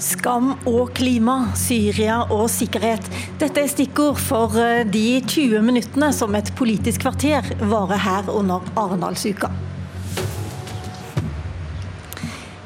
Skam og klima, Syria og sikkerhet. Dette er stikkord for eh, de 20 minuttene som et politisk kvarter varer her under Arendalsuka.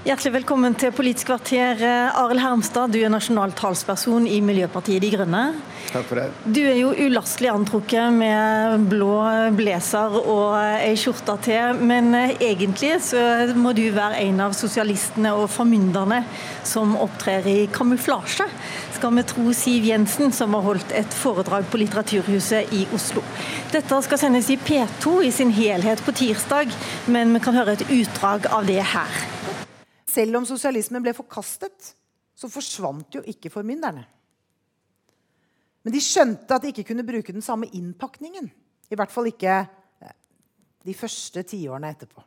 Hjertelig velkommen til Politisk kvarter. Arild Hermstad, du er nasjonal talsperson i Miljøpartiet De Grønne. Takk for det. Du er jo ulastelig antrukket med blå blazer og ei skjorte til, men egentlig så må du være en av sosialistene og formynderne som opptrer i kamuflasje, skal vi tro Siv Jensen, som har holdt et foredrag på Litteraturhuset i Oslo. Dette skal sendes i P2 i sin helhet på tirsdag, men vi kan høre et utdrag av det her. Selv om sosialismen ble forkastet, så forsvant jo ikke formynderne. Men de skjønte at de ikke kunne bruke den samme innpakningen. I hvert fall ikke eh, de første tiårene etterpå.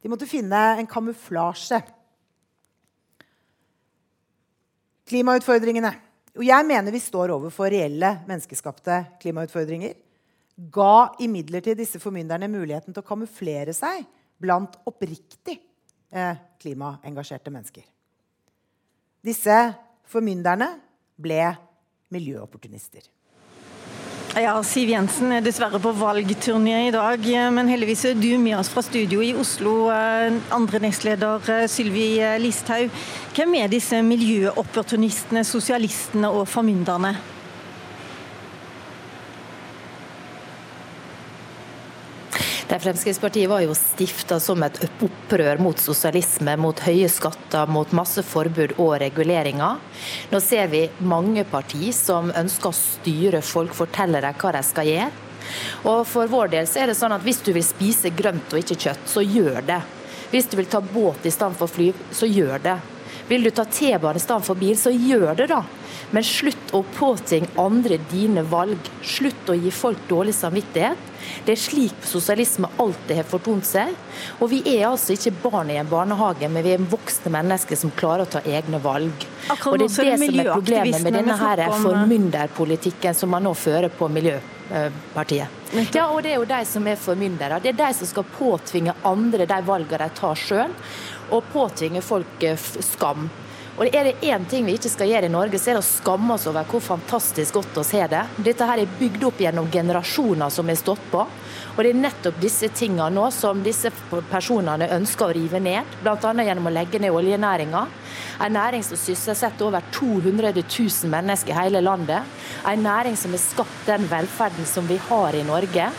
De måtte finne en kamuflasje. Klimautfordringene. Og jeg mener vi står overfor reelle menneskeskapte klimautfordringer. Ga imidlertid disse formynderne muligheten til å kamuflere seg blant oppriktig eh, klimaengasjerte mennesker. Disse formynderne ble miljøopportunister. Ja, Siv Jensen er dessverre på valgturné i dag, men heldigvis er du med oss fra studio i Oslo. Eh, andre nestleder eh, Sylvi Listhaug. Hvem er disse miljøopportunistene, sosialistene og formynderne? Fremskrittspartiet var jo stifta som et opprør mot sosialisme, mot høye skatter, mot masse forbud og reguleringer. Nå ser vi mange partier som ønsker å styre folk, fortelle dem hva de skal gjøre. Og For vår del så er det sånn at hvis du vil spise grønt og ikke kjøtt, så gjør det. Hvis du vil ta båt i stedet for fly, så gjør det. Vil du ta T-bane i stedet for bil, så gjør det, da. Men slutt å påtvinge andre dine valg. Slutt å gi folk dårlig samvittighet. Det er slik sosialisme alltid har fortont seg. Og vi er altså ikke barn i en barnehage, men vi er voksne mennesker som klarer å ta egne valg. Og det er det som er problemet med denne her formynderpolitikken som man nå fører på Miljøpartiet. Ja, og det er jo de som er formyndere. Det er de som skal påtvinge andre de valgene de tar sjøl, og påtvinge folk eh, skam. Og er det én ting vi ikke skal gjøre i Norge, så er det å skamme oss over hvor fantastisk godt vi har det. Dette her er bygd opp gjennom generasjoner som har stått på. Og det er nettopp disse tingene nå som disse personene ønsker å rive ned. Bl.a. gjennom å legge ned oljenæringa. En næring som sysselsetter over 200 000 mennesker i hele landet. En næring som har skapt den velferden som vi har i Norge.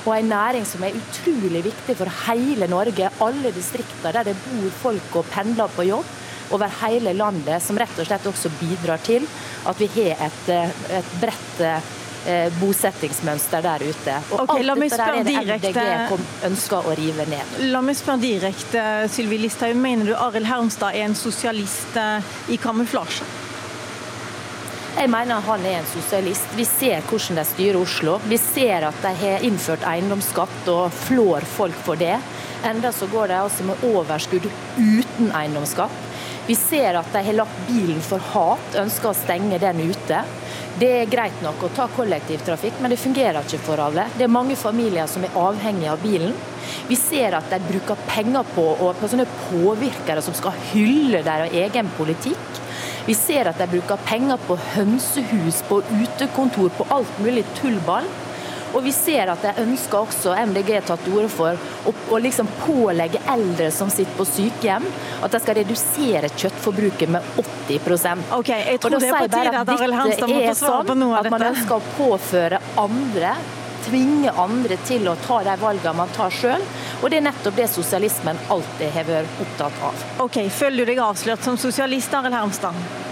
Og en næring som er utrolig viktig for hele Norge, alle distrikter der det bor folk og pendler på jobb over hele landet, som rett og slett også bidrar til at vi har et, eh, et bredt eh, bosettingsmønster der ute. Og okay, alt dette der er det direkte, MDG ønsker å rive ned. La meg spørre direkte, Sylvi Listhaug. Mener du Arild Hermstad er en sosialist eh, i kamuflasje? Jeg mener han er en sosialist. Vi ser hvordan de styrer Oslo. Vi ser at de har innført eiendomsskatt og flår folk for det. Enda så går de altså med overskudd uten eiendomsskatt. Vi ser at de har lagt bilen for hat, ønsker å stenge den ute. Det er greit nok å ta kollektivtrafikk, men det fungerer ikke for alle. Det er mange familier som er avhengige av bilen. Vi ser at de bruker penger på, på sånne påvirkere som skal hylle deres egen politikk. Vi ser at de bruker penger på hønsehus, på utekontor, på alt mulig tullball. Og vi ser at de ønsker også, MDG tatt til orde for, å, å liksom pålegge eldre som sitter på sykehjem, at de skal redusere kjøttforbruket med 80 Ok, jeg tror det er på tide at Arild Hanstad må få svare på noe av dette. At man ønsker å påføre andre tvinge andre til å ta de valgene man tar sjøl. Og det er nettopp det sosialismen alltid har vært opptatt av. Ok, Føler du deg avslørt som sosialist, Arild Hermstad?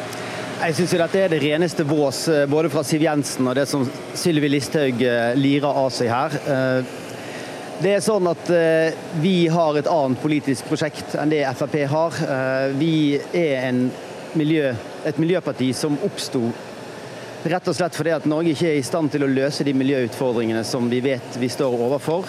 Jeg syns dette er det reneste vås, eh, både fra Siv Jensen og det som Sylvi Listhaug eh, lirer av seg her. Eh, det er sånn at Vi har et annet politisk prosjekt enn det Frp har. Vi er miljø, et miljøparti som oppsto rett og slett fordi at Norge ikke er i stand til å løse de miljøutfordringene som vi vet vi står overfor.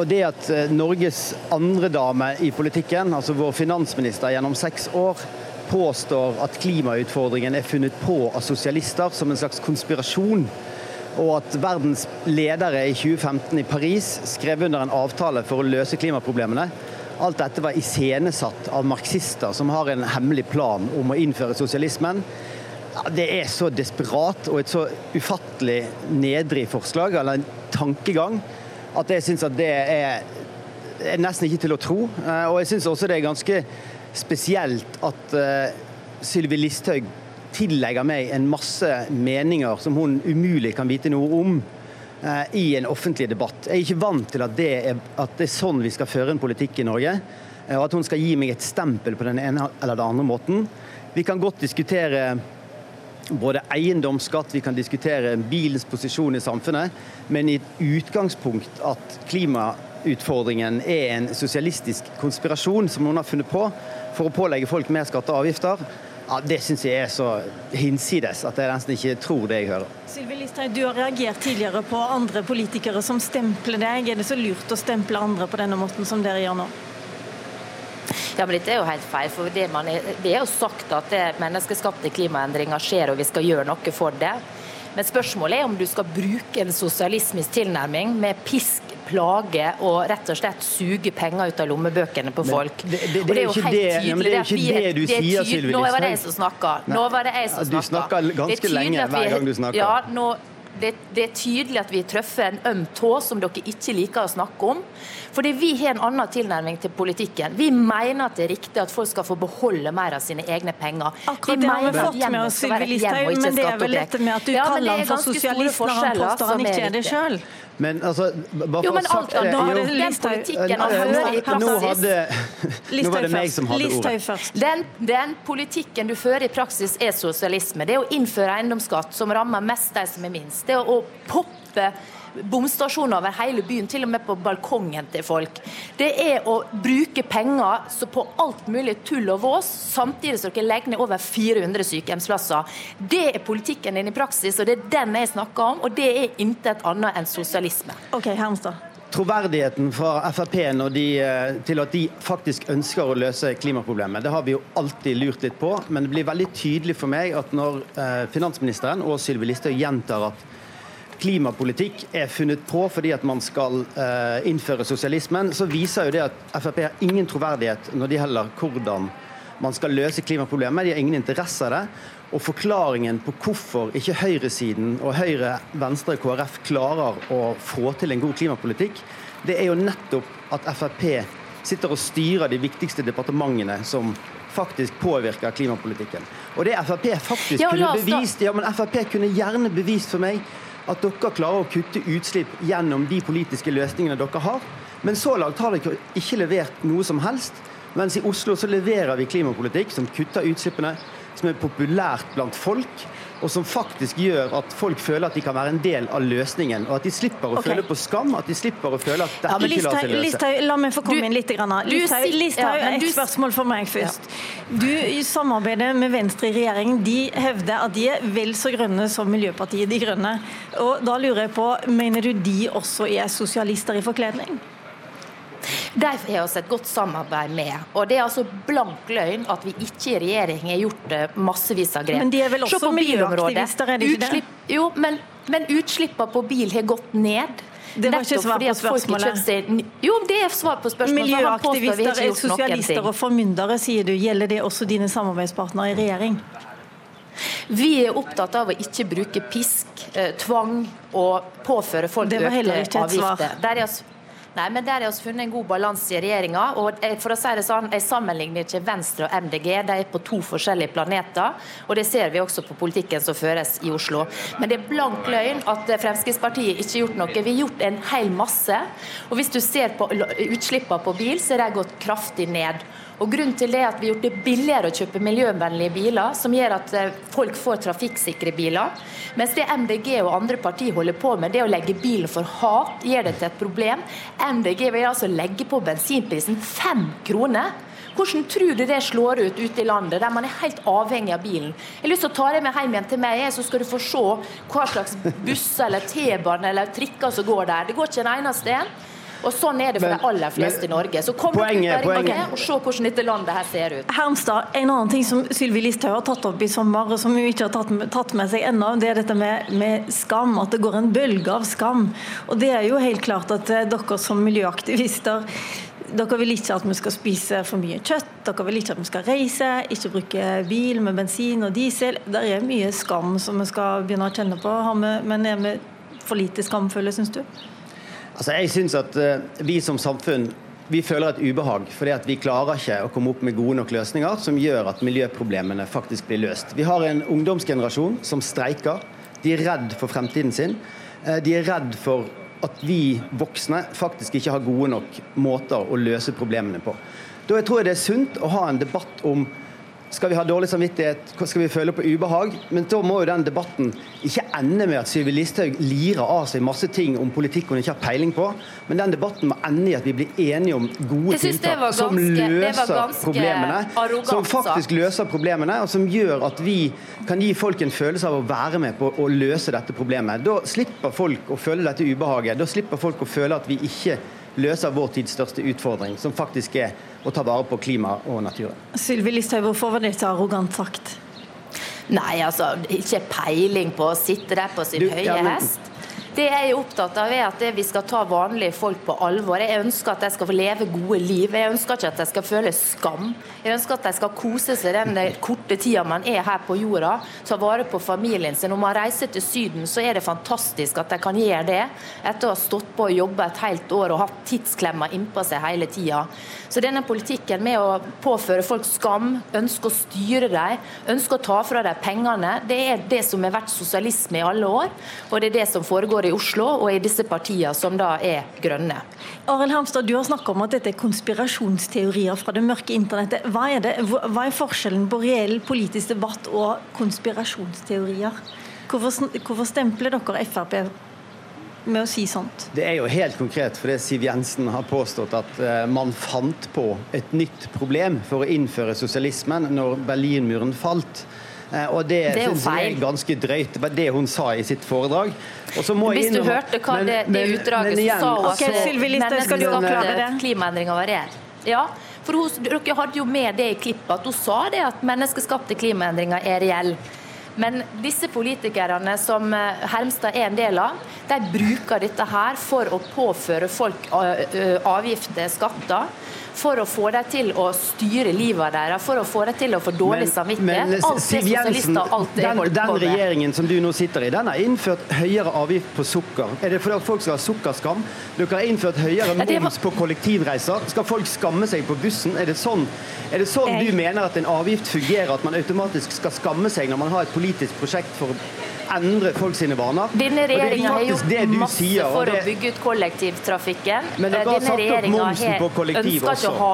Og det at Norges andredame i politikken, altså vår finansminister gjennom seks år, påstår at klimautfordringen er funnet på av sosialister som en slags konspirasjon. Og at verdens ledere i 2015 i Paris skrev under en avtale for å løse klimaproblemene. alt dette var iscenesatt av marxister som har en hemmelig plan om å innføre sosialismen. Det er så desperat og et så ufattelig nedrig forslag, eller en tankegang, at jeg syns at det er, er, nesten ikke til å tro. Eh, og jeg syns også det er ganske spesielt at uh, Sylvi Listhaug tillegger meg en masse meninger som hun umulig kan vite noe om uh, i en offentlig debatt. Jeg er ikke vant til at det er, at det er sånn vi skal føre en politikk i Norge. Uh, og at hun skal gi meg et stempel på den ene eller den andre måten. Vi kan godt diskutere både eiendomsskatt, vi kan diskutere bilens posisjon i samfunnet, men i et utgangspunkt at klimautfordringen er en sosialistisk konspirasjon som noen har funnet på for å pålegge folk mer skatter og avgifter, ja, det syns jeg er så hinsides at jeg nesten ikke tror det jeg hører. Sylvi Listhaug, du har reagert tidligere på andre politikere som stempler deg. Er det så lurt å stemple andre på denne måten som dere gjør nå? Ja, men dette er jo helt feil. for Det, er, det er jo sagt at det menneskeskapte klimaendringer skjer, og vi skal gjøre noe for det. Men spørsmålet er om du skal bruke en sosialismisk tilnærming med pisk, plage og rett og slett suge penger ut av lommebøkene på folk. Det, det, det, er jo helt tydelig det, er ikke det du sier, Sylvi Listhaug. Nå var det jeg som snakka. Nå var det jeg som snakka. Du snakker ganske lenge hver gang du snakka. Ja, nå, det, det, er tydelig at vi treffer en øm tå som dere ikke liker å snakke om. Fordi vi har en annen tilnærming til politikken. Vi mener at det er riktig at folk skal få beholde mer av sine egne penger. Akkurat det har vi fått med oss, Sylvi Listhaug, men det er vel dette med at du ja, kaller ham for sosialist når han påstår han ikke er det sjøl? Men altså, bare jo, men alt, sagt, nå har det den politikken han fører i praksis nå, hadde, nå var det meg som hadde ordet. Den, den, politikken du fører i praksis er sosialisme. Det er å innføre eiendomsskatt som rammer mest de som er minst. Det er å poppe bomstasjoner over hele byen, til og med på balkongen til folk. Det er å bruke penger på alt mulig tull og vås, samtidig som dere legger ned over 400 sykehjemsplasser. Det er politikken din i praksis, og det er den jeg snakker om, og det er intet annet enn sosialisme. Ok, Hermstad. Troverdigheten fra Frp de, eh, til at de faktisk ønsker å løse klimaproblemet, det har vi jo alltid lurt litt på. Men det blir veldig tydelig for meg at når eh, finansministeren og Sylvi Listhaug gjentar at klimapolitikk er funnet på fordi at man skal uh, innføre sosialismen, så viser jo det at Frp har ingen troverdighet når det gjelder hvordan man skal løse klimaproblemet. De har ingen interesse av det. Og forklaringen på hvorfor ikke høyresiden og Høyre, Venstre og KrF klarer å få til en god klimapolitikk, det er jo nettopp at Frp sitter og styrer de viktigste departementene som faktisk påvirker klimapolitikken. Og det Frp faktisk ja, kunne bevist, ja, men Frp kunne gjerne bevist for meg at dere klarer å kutte utslipp gjennom de politiske løsningene dere har. Men så langt har dere ikke levert noe som helst. Mens i Oslo så leverer vi klimapolitikk som kutter utslippene, som er populært blant folk, og som faktisk gjør at folk føler at de kan være en del av løsningen. Og at de slipper å okay. føle på skam, at de slipper å føle at dette ja, ikke lar seg løse. Listhaug, la meg få komme inn litt. Listhaug, ja, et spørsmål for meg først. Ja. Du i samarbeidet med Venstre i regjering, de hevder at de er vel så grønne som Miljøpartiet De Grønne. Og da lurer jeg på, mener du de også er sosialister i forkledning? De har vi et godt samarbeid med. Og Det er altså blank løgn at vi ikke i regjering har gjort eh, massevis av grep. Men de er vel også miljøaktivister, er de ikke det? Jo, men, men utslippene på bil har gått ned. Det var ikke svar på spørsmålet. Seg... Jo, det er svar på spørsmålet. Miljøaktivister er sosialister og formyndere, sier du. Gjelder det også dine samarbeidspartnere i regjering? Vi er opptatt av å ikke bruke pisk, eh, tvang og påføre folk økte avgifter. Der er Nei, men Der har vi funnet en god balanse i regjeringa. For å si det sånn, jeg sammenligner ikke Venstre og MDG, de er på to forskjellige planeter. Og det ser vi også på politikken som føres i Oslo. Men det er blank løgn at Fremskrittspartiet ikke har gjort noe. Vi har gjort en hel masse. Og hvis du ser på utslippene på bil, så er de gått kraftig ned. Og Grunnen til det er at vi har gjort det billigere å kjøpe miljøvennlige biler, som gjør at eh, folk får trafikksikre biler. Mens det MDG og andre partier holder på med, det å legge bilen for hat, gjør det til et problem. MDG vil altså legge på bensinprisen fem kroner. Hvordan tror du det slår ut ute i landet, der man er helt avhengig av bilen? Jeg har lyst til å ta det med hjem igjen til meg, så skal du få se hva slags busser eller T-baner eller trikker som går der. Det går ikke en eneste en. Og Sånn er det for men, de aller fleste men, i Norge. Så kom poenget, ut poenget. og se hvordan dette landet her ser ut. Hermstad, En annen ting som Sylvi Listhaug har tatt opp i sommer, og som hun ikke har tatt, tatt med seg ennå, det er dette med, med, skam. At det går en bølge av skam. Og det er jo helt klart at eh, dere som miljøaktivister Dere vil ikke at vi skal spise for mye kjøtt, dere vil ikke at vi skal reise, ikke bruke bil med bensin og diesel. Det er mye skam som vi skal begynne å kjenne på. Men er vi for lite skamfulle, syns du? Altså, jeg syns at uh, vi som samfunn vi føler et ubehag fordi at vi klarer ikke å komme opp med gode nok løsninger som gjør at miljøproblemene faktisk blir løst. Vi har en ungdomsgenerasjon som streiker. De er redd for fremtiden sin. Uh, de er redd for at vi voksne faktisk ikke har gode nok måter å løse problemene på. Da jeg tror jeg det er sunt å ha en debatt om skal vi ha dårlig samvittighet? Skal vi føle på ubehag? Men da må jo den debatten ikke ende med at Sylvi Listhaug lirer av seg masse ting om politikk hun ikke har peiling på. Men den debatten må ende i at vi blir enige om gode tiltak ganske, som løser problemene. Som faktisk løser problemene, og som gjør at vi kan gi folk en følelse av å være med på å løse dette problemet. Da slipper folk å føle dette ubehaget. Da slipper folk å føle at vi ikke løser vår tids største utfordring, som faktisk er å ta vare på klima og naturen. Sylvi Listhaug, hvorfor var det så arrogant sagt? Nei, altså, ikke peiling på å sitte der på sin du, høye ja, men... hest. Det jeg er opptatt av, er at vi skal ta vanlige folk på alvor. Jeg ønsker at de skal få leve gode liv. Jeg ønsker ikke at de skal føle skam. Jeg ønsker at de skal kose seg den korte tida man er her på jorda. Ta vare på familien sin. Når man reiser til Syden, så er det fantastisk at de kan gjøre det etter å ha stått på og jobba et helt år og hatt tidsklemmer innpå seg hele tida. Så denne politikken med å påføre folk skam, ønske å styre dem, ønske å ta fra dem pengene, det er det som har vært sosialisme i alle år. Og det er det som foregår i Oslo og i disse partiene som da er grønne. Arild Hamstad, du har snakka om at dette er konspirasjonsteorier fra det mørke internettet. Hva er, det? Hva er forskjellen på reell politisk debatt og konspirasjonsteorier? Hvorfor, hvorfor stempler dere Frp med å si sånt? Det er jo helt konkret fordi Siv Jensen har påstått at uh, man fant på et nytt problem for å innføre sosialismen når Berlinmuren falt. Eh, og det, det syns jeg er ganske drøyt. Det hun sa i sitt foredrag. Hvis du hørte hva men, det, det utdraget, men, igjen, så sa hun at okay, menneskeskapte klimaendringer var reell. Ja, for hun, dere hadde jo med det i klippet at hun sa det at menneskeskapte klimaendringer er reelle. Men disse politikerne som eh, Hermstad er en del av, de bruker dette her for å påføre folk eh, avgifter, skatter for å få dem til å styre livet deres, for å få dem til å få dårlig samvittighet. Alt Siv Jensen, den, den regjeringen som du nå sitter i, den har innført høyere avgift på sukker. Er det fordi folk skal ha sukkerskam? Dere har innført høyere moms på kollektivreiser. Skal folk skamme seg på bussen? Er det sånn, er det sånn du mener at en avgift fungerer, at man automatisk skal skamme seg når man har et politisk prosjekt for å endre folk sine vaner. Denne regjeringa har gjort masse sier, for det... å bygge ut kollektivtrafikken. Men dere har satt opp momsen på kollektiv også. Ha...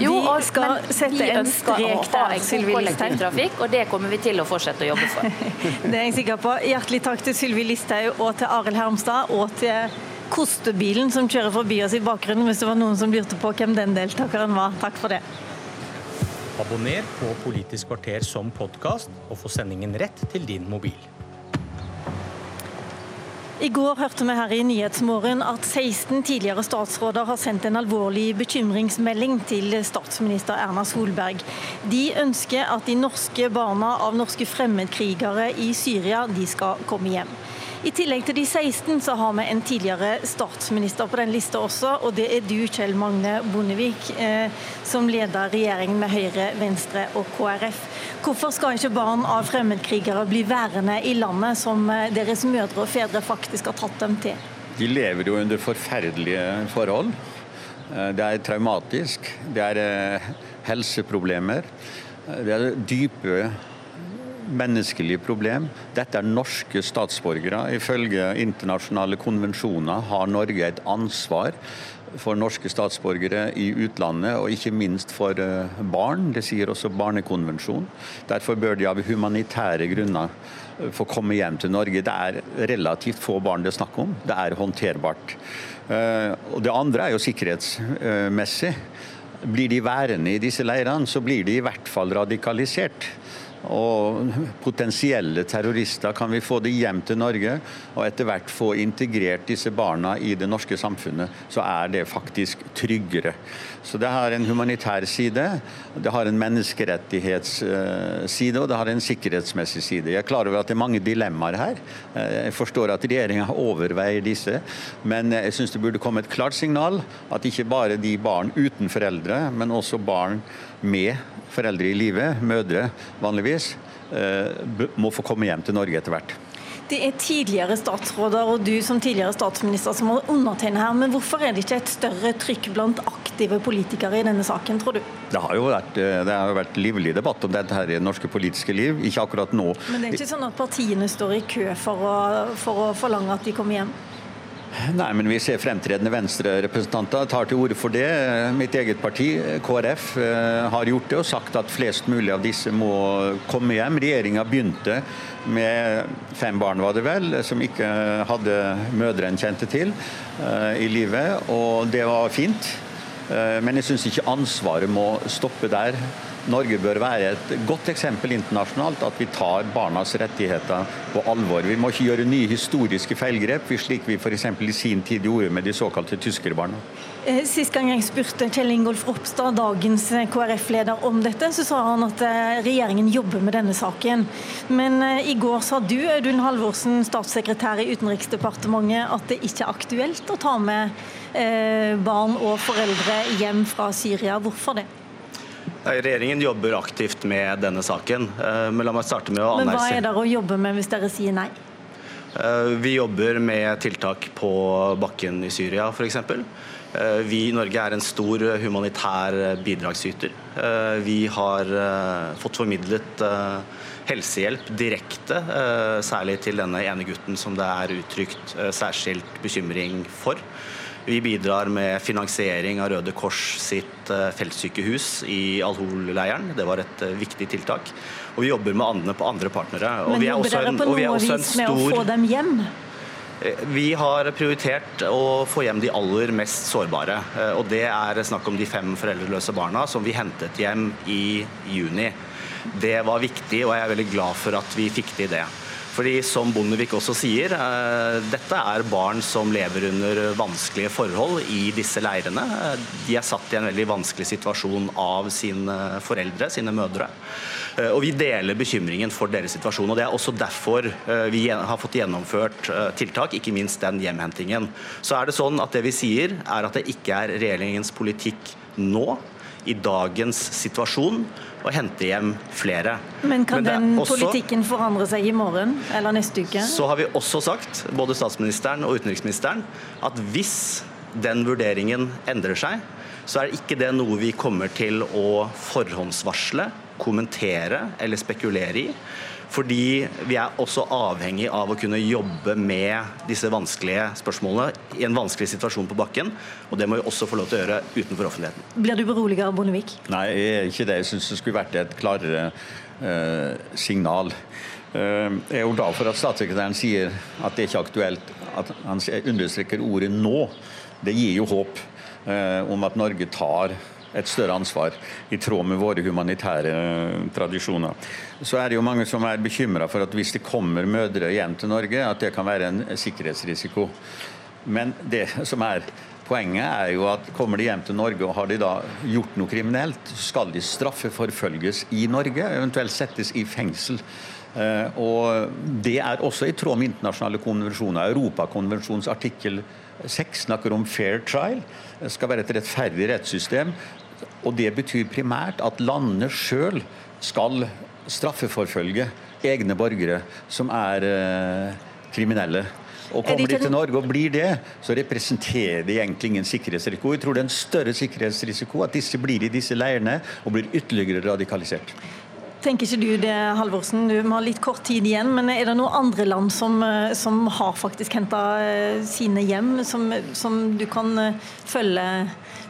Jo, vi skal sette en strek der, Sylvi Listhaug. Og det kommer vi til å fortsette å jobbe for. det er jeg sikker på. Hjertelig takk til Sylvi Listhaug og til Arild Hermstad. og til kostebilen som kjører forbi oss i bakgrunnen, hvis det var noen som lurte på hvem den deltakeren var. Takk for det. Abonner på Politisk kvarter som podkast, og få sendingen rett til din mobil. I går hørte vi her i Nyhetsmorgen at 16 tidligere statsråder har sendt en alvorlig bekymringsmelding til statsminister Erna Solberg. De ønsker at de norske barna av norske fremmedkrigere i Syria de skal komme hjem. I tillegg til de 16 så har vi en tidligere statsminister på den lista også, og det er du, Kjell Magne Bondevik, eh, som leder regjeringen med Høyre, Venstre og KrF. Hvorfor skal ikke barn av fremmedkrigere bli værende i landet som eh, deres mødre og fedre faktisk har tatt dem til? De lever jo under forferdelige forhold. Eh, det er traumatisk. Det er helseproblemer. Det er dype menneskelig problem. Dette er norske statsborgere. Ifølge internasjonale konvensjoner har Norge et ansvar for norske statsborgere i utlandet, og ikke minst for eh, barn. Det sier også Barnekonvensjonen. Derfor bør de av humanitære grunner eh, få komme hjem til Norge. Det er relativt få barn det er snakk om. Det er håndterbart. Eh, og Det andre er jo sikkerhetsmessig. Blir de værende i disse leirene, så blir de i hvert fall radikalisert. Og potensielle terrorister. Kan vi få de hjem til Norge og etter hvert få integrert disse barna i det norske samfunnet, så er det faktisk tryggere. Så det har en humanitær side, det har en menneskerettighetsside og det har en sikkerhetsmessig side. Jeg er klar over at det er mange dilemmaer her. Jeg forstår at regjeringa overveier disse, men jeg syns det burde komme et klart signal at ikke bare de barn uten foreldre, men også barn med foreldre i live, mødre vanligvis, eh, må få komme hjem til Norge etter hvert. Det er tidligere statsråder og du som tidligere statsminister som har undertegnet her, men hvorfor er det ikke et større trykk blant aktive politikere i denne saken, tror du? Det har jo vært, eh, det har vært livlig debatt om dette her i det norske politiske liv, ikke akkurat nå. Men det er ikke sånn at partiene står i kø for å, for å forlange at de kommer hjem? Nei, men vi ser fremtredende Venstre-representanter tar til orde for det. Mitt eget parti, KrF, eh, har gjort det og sagt at flest mulig av disse må komme hjem. Regjeringa begynte med fem barn, var det vel, som ikke hadde mødre en kjente til eh, i livet, og det var fint. Eh, men jeg syns ikke ansvaret må stoppe der. Norge bør være et godt eksempel internasjonalt at vi tar barnas rettigheter på alvor. Vi må ikke gjøre nye historiske feilgrep, slik vi f.eks. i sin tid gjorde med de såkalte tyskerbarna. Eh, sist gang jeg spurte Kjell Ingolf Ropstad, dagens KrF-leder, om dette, så sa han at eh, regjeringen jobber med denne saken. Men eh, i går sa du, Audun Halvorsen, statssekretær i Utenriksdepartementet, at det ikke er aktuelt å ta med barn og foreldre hjem fra Syria. Hvorfor det? Regjeringen jobber aktivt med denne saken. Eh, men la meg starte med å Men hva er det å jobbe med hvis dere sier nei? Eh, vi jobber med tiltak på bakken i Syria f.eks. Eh, vi i Norge er en stor humanitær bidragsyter. Vi har fått formidlet helsehjelp direkte, særlig til denne ene gutten som det er uttrykt særskilt bekymring for. Vi bidrar med finansiering av Røde Kors sitt eh, feltsykehus i Al-Hol-leiren. Det var et eh, viktig tiltak. Og vi jobber med andre på andre partnere. Men jobber dere på noe vis med å få dem hjem? Eh, vi har prioritert å få hjem de aller mest sårbare. og Det er snakk om de fem foreldreløse barna som vi hentet hjem i juni. Det var viktig, og jeg er veldig glad for at vi fikk til det. Fordi som Bondevik også sier, eh, dette er barn som lever under vanskelige forhold i disse leirene. De er satt i en veldig vanskelig situasjon av sine foreldre, sine mødre. Eh, og Vi deler bekymringen for deres situasjon. og Det er også derfor eh, vi har fått gjennomført tiltak, ikke minst den hjemhentingen. Så er Det sånn at det vi sier er at det ikke er regjeringens politikk nå, i dagens situasjon, og hente hjem flere. Men kan Men den også, politikken forandre seg i morgen eller neste uke? Så har vi også sagt, både statsministeren og utenriksministeren, at hvis den vurderingen endrer seg, så er ikke det noe vi kommer til å forhåndsvarsle, kommentere eller spekulere i. Fordi vi er også avhengig av å kunne jobbe med disse vanskelige spørsmålene i en vanskelig situasjon på bakken. Og det må vi også få lov til å gjøre utenfor offentligheten. Blir du beroliget av Bondevik? Nei, jeg er ikke det. Jeg syns det skulle vært et klarere eh, signal. Eh, jeg er jo glad for at statssekretæren sier at det ikke er aktuelt. At han understreker ordet 'nå'. Det gir jo håp eh, om at Norge tar et større ansvar, i tråd med våre humanitære tradisjoner. Så er det jo mange som er bekymra for at hvis det kommer mødre hjem til Norge, at det kan være en sikkerhetsrisiko. Men det som er Poenget er jo at kommer de hjem til Norge og har de da gjort noe kriminelt, skal de straffeforfølges i Norge, eventuelt settes i fengsel. Eh, og Det er også i tråd med internasjonale konvensjoner. Europakonvensjonens artikkel 6 snakker om fair trial. Det skal være et rettferdig rettssystem. Og Det betyr primært at landene sjøl skal straffeforfølge egne borgere som er eh, kriminelle. Og Kommer de til Norge og blir det, så representerer de egentlig ingen sikkerhetsrisiko. Jeg tror det er en større sikkerhetsrisiko at disse blir i disse leirene og blir ytterligere radikalisert. Tenker ikke du det, Halvorsen? Du har litt kort tid igjen. Men er det noen andre land som, eh, som har faktisk henta eh, sine hjem, som, som du kan eh, følge,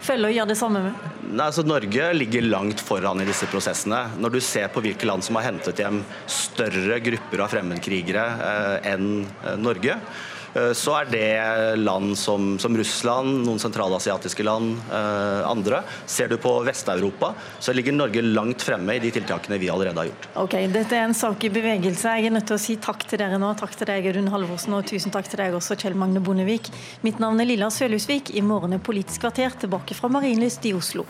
følge, og gjøre det samme med? Nei, altså Norge ligger langt foran i disse prosessene. Når du ser på hvilke land som har hentet hjem større grupper av fremmedkrigere eh, enn Norge, så er det land som, som Russland, noen sentralasiatiske land, andre. Ser du på Vest-Europa, så ligger Norge langt fremme i de tiltakene vi allerede har gjort. Ok, Dette er en sak i bevegelse. Jeg er nødt til å si takk til dere nå. Takk til deg, Rund Halvorsen, og tusen takk til deg også, Kjell Magne Bondevik. Mitt navn er Lilla Sølhusvik. I morgen er Politisk kvarter tilbake fra Marienlyst i Oslo.